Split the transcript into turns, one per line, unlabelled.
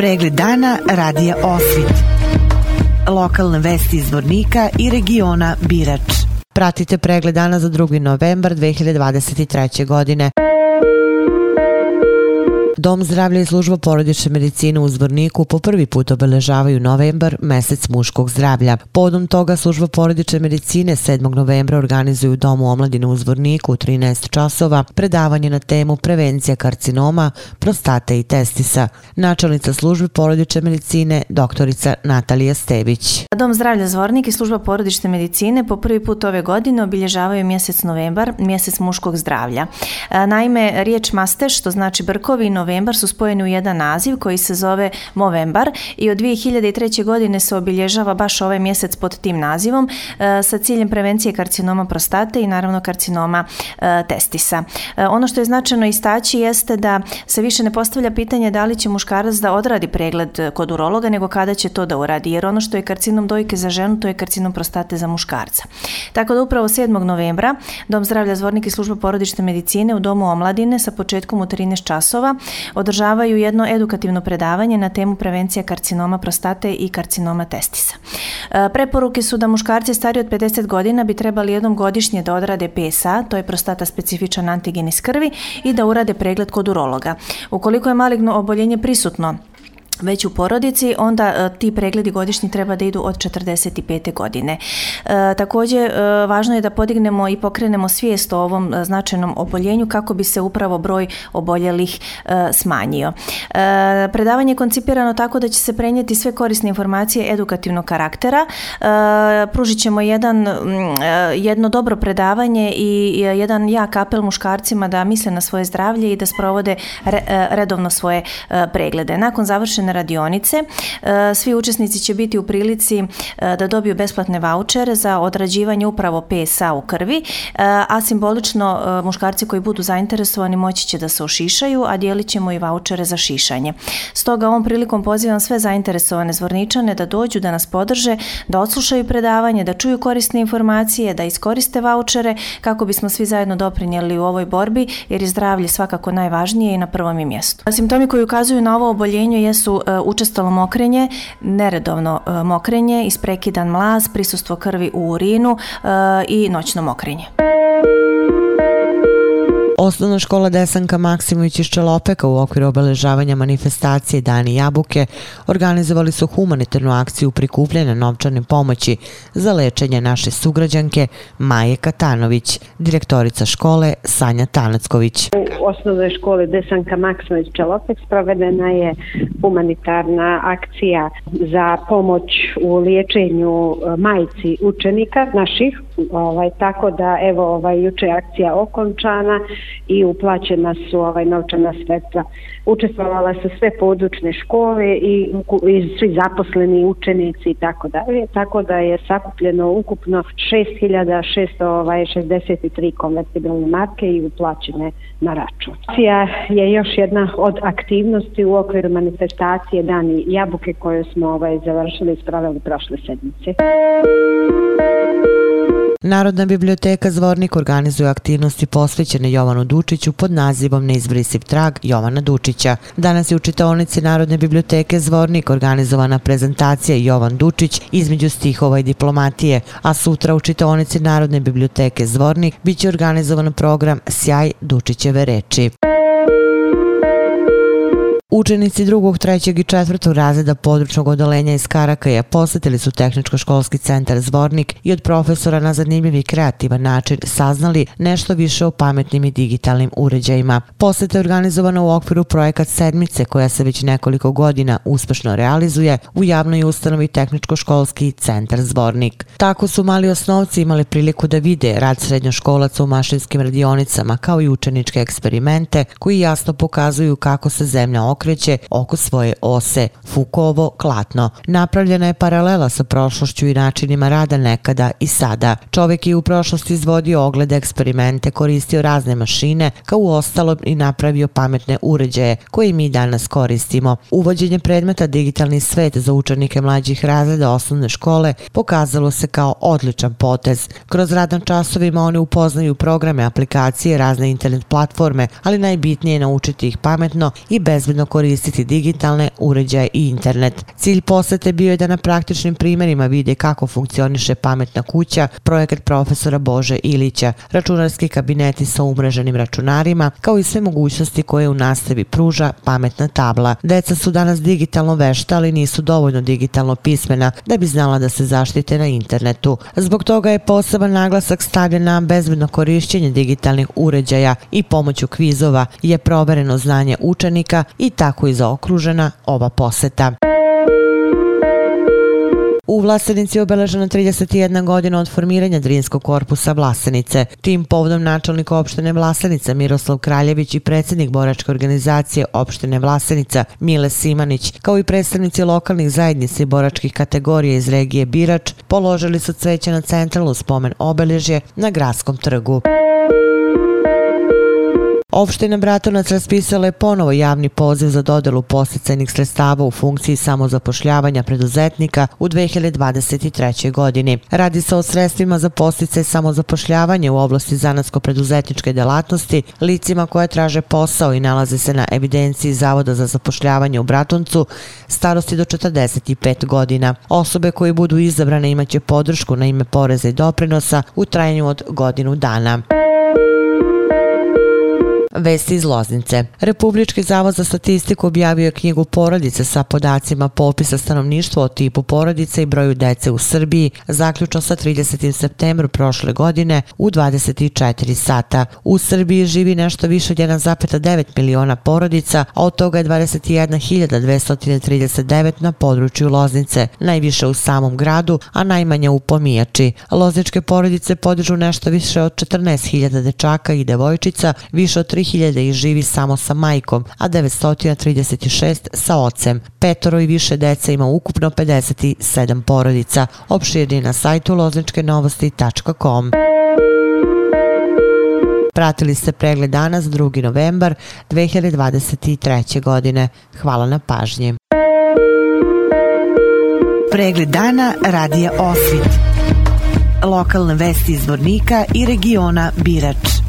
Pregled dana radija Osvit. Lokalne vesti iz Vornika i regiona Birač. Pratite pregled dana za 2. novembar 2023. godine. Dom zdravlja i služba porodične medicine u Zvorniku po prvi put obeležavaju novembar, mesec muškog zdravlja. Podom toga služba porodične medicine 7. novembra organizuju Domu omladine u Zvorniku u 13 časova predavanje na temu prevencija karcinoma, prostate i testisa. Načelnica službe porodične medicine, doktorica Natalija Stević.
Dom zdravlja Zvornik i služba porodične medicine po prvi put ove godine obilježavaju mjesec novembar, mjesec muškog zdravlja. E, naime, riječ master, što znači brkovi, novembar, novembar su spojeni u jedan naziv koji se zove Movembar i od 2003. godine se obilježava baš ovaj mjesec pod tim nazivom e, sa ciljem prevencije karcinoma prostate i naravno karcinoma e, testisa. E, ono što je značajno istaći jeste da se više ne postavlja pitanje da li će muškarac da odradi pregled e, kod urologa nego kada će to da uradi jer ono što je karcinom dojke za ženu to je karcinom prostate za muškarca. Tako da upravo 7. novembra Dom zdravlja Zvornik i služba porodične medicine u Domu omladine sa početkom u 13 časova održavaju jedno edukativno predavanje na temu prevencija karcinoma prostate i karcinoma testisa. E, preporuke su da muškarci stari od 50 godina bi trebali jednom godišnje da odrade PSA, to je prostata specifičan antigen iz krvi, i da urade pregled kod urologa. Ukoliko je maligno oboljenje prisutno već u porodici, onda e, ti pregledi godišnji treba da idu od 45. godine. E, također, e, važno je da podignemo i pokrenemo svijest o ovom e, značajnom oboljenju kako bi se upravo broj oboljelih e, smanjio. E, predavanje je koncipirano tako da će se prenijeti sve korisne informacije edukativnog karaktera. E, pružit ćemo jedan, e, jedno dobro predavanje i jedan jak apel muškarcima da misle na svoje zdravlje i da sprovode re, redovno svoje preglede. Nakon završene besplatne radionice. E, svi učesnici će biti u prilici e, da dobiju besplatne vouchere za odrađivanje upravo PSA u krvi, e, a simbolično muškarci koji budu zainteresovani moći će da se ošišaju, a dijelit ćemo i vouchere za šišanje. Stoga ovom prilikom pozivam sve zainteresovane zvorničane da dođu, da nas podrže, da odslušaju predavanje, da čuju korisne informacije, da iskoriste vouchere kako bismo svi zajedno doprinijeli u ovoj borbi, jer je zdravlje svakako najvažnije i na prvom i mjestu. Simptomi koji ukazuju na ovo oboljenje jesu E, učestalo mokrenje, neredovno e, mokrenje, isprekidan mlaz, prisustvo krvi u urinu e, i noćno mokrenje.
Osnovna škola Desanka Maksimović iz Čelopeka u okviru obeležavanja manifestacije Dani Jabuke organizovali su humanitarnu akciju prikupljanja novčane pomoći za lečenje naše sugrađanke Maje Katanović, direktorica škole Sanja Tanacković.
U osnovnoj školi Desanka Maksimović Čelopek sprovedena je humanitarna akcija za pomoć u liječenju e, majci učenika naših, ovaj, tako da evo ovaj, juče akcija okončana i uplaćena su ovaj novčana sredstva. Učestvovala su sve područne škole i, i svi zaposleni učenici i tako dalje, tako da je sakupljeno ukupno 6663 ovaj, konvertibilne marke i uplaćene na račun. Akcija je još jedna od aktivnosti u okviru manifestacije Dani Jabuke koje smo ovaj, završili i spravili prošle sedmice.
Narodna biblioteka Zvornik organizuje aktivnosti posvećene Jovanu Dučiću pod nazivom Neizbrisiv trag Jovana Dučića. Danas je u čitaonici Narodne biblioteke Zvornik organizovana prezentacija Jovan Dučić između stihova i diplomatije, a sutra u čitaonici Narodne biblioteke Zvornik biće organizovan program Sjaj Dučićeve reči. Učenici drugog, trećeg i četvrtog razreda područnog odolenja iz Karakaja posjetili su tehničko-školski centar Zvornik i od profesora na zanimljiv i kreativan način saznali nešto više o pametnim i digitalnim uređajima. Poseta je organizovana u okviru projekat Sedmice koja se već nekoliko godina uspešno realizuje u javnoj ustanovi tehničko-školski centar Zvornik. Tako su mali osnovci imali priliku da vide rad srednjoškolaca u mašinskim radionicama kao i učeničke eksperimente koji jasno pokazuju kako se zemlja okreće okreće oko svoje ose, Fukovo klatno. Napravljena je paralela sa prošlošću i načinima rada nekada i sada. Čovjek je u prošlosti izvodio oglede eksperimente, koristio razne mašine, kao u ostalo i napravio pametne uređaje koje mi danas koristimo. Uvođenje predmeta digitalni svet za učenike mlađih razreda osnovne škole pokazalo se kao odličan potez. Kroz radan časovima oni upoznaju programe, aplikacije, razne internet platforme, ali najbitnije je naučiti ih pametno i bezbedno koristiti digitalne uređaje i internet. Cilj posete bio je da na praktičnim primjerima vide kako funkcioniše pametna kuća, projekat profesora Bože Ilića, računarski kabineti sa umreženim računarima, kao i sve mogućnosti koje u nastavi pruža pametna tabla. Deca su danas digitalno vešta, ali nisu dovoljno digitalno pismena da bi znala da se zaštite na internetu. Zbog toga je poseban naglasak stavljen na bezbedno korišćenje digitalnih uređaja i pomoću kvizova je provereno znanje učenika i tako i zaokružena ova poseta. U Vlasenici je obeležena 31 godina od formiranja Drinskog korpusa Vlasenice. Tim povodom načelnik opštine Vlasenica Miroslav Kraljević i predsjednik boračke organizacije opštine Vlasenica Mile Simanić, kao i predstavnici lokalnih zajednica i boračkih kategorija iz regije Birač, položili su cveće na centralnu spomen obeležje na gradskom trgu. Opština Bratunac raspisala je ponovo javni poziv za dodelu posticajnih sredstava u funkciji samozapošljavanja preduzetnika u 2023. godini. Radi se o sredstvima za posticaj samozapošljavanja u oblasti zanatsko-preduzetničke delatnosti, licima koje traže posao i nalaze se na evidenciji Zavoda za zapošljavanje u Bratuncu starosti do 45 godina. Osobe koje budu izabrane imaće podršku na ime poreza i doprinosa u trajanju od godinu dana. Vesti iz Loznice. Republički zavod za statistiku objavio je knjigu porodice sa podacima popisa stanovništva o tipu porodice i broju dece u Srbiji, zaključno sa 30. septembru prošle godine u 24 sata. U Srbiji živi nešto više od 1,9 miliona porodica, a od toga je 21.239 na području Loznice, najviše u samom gradu, a najmanje u Pomijači. Lozničke porodice podižu nešto više od 14.000 dečaka i devojčica, više od 3000 ih živi samo sa majkom, a 936 sa ocem. Petoro i više dece ima ukupno 57 porodica. Opširni na sajtu lozničkenovosti.com. Pratili ste pregled danas 2. novembar 2023. godine. Hvala na pažnji. Pregled dana radija Osvit. Lokalne vesti iz Vornika i regiona Birač.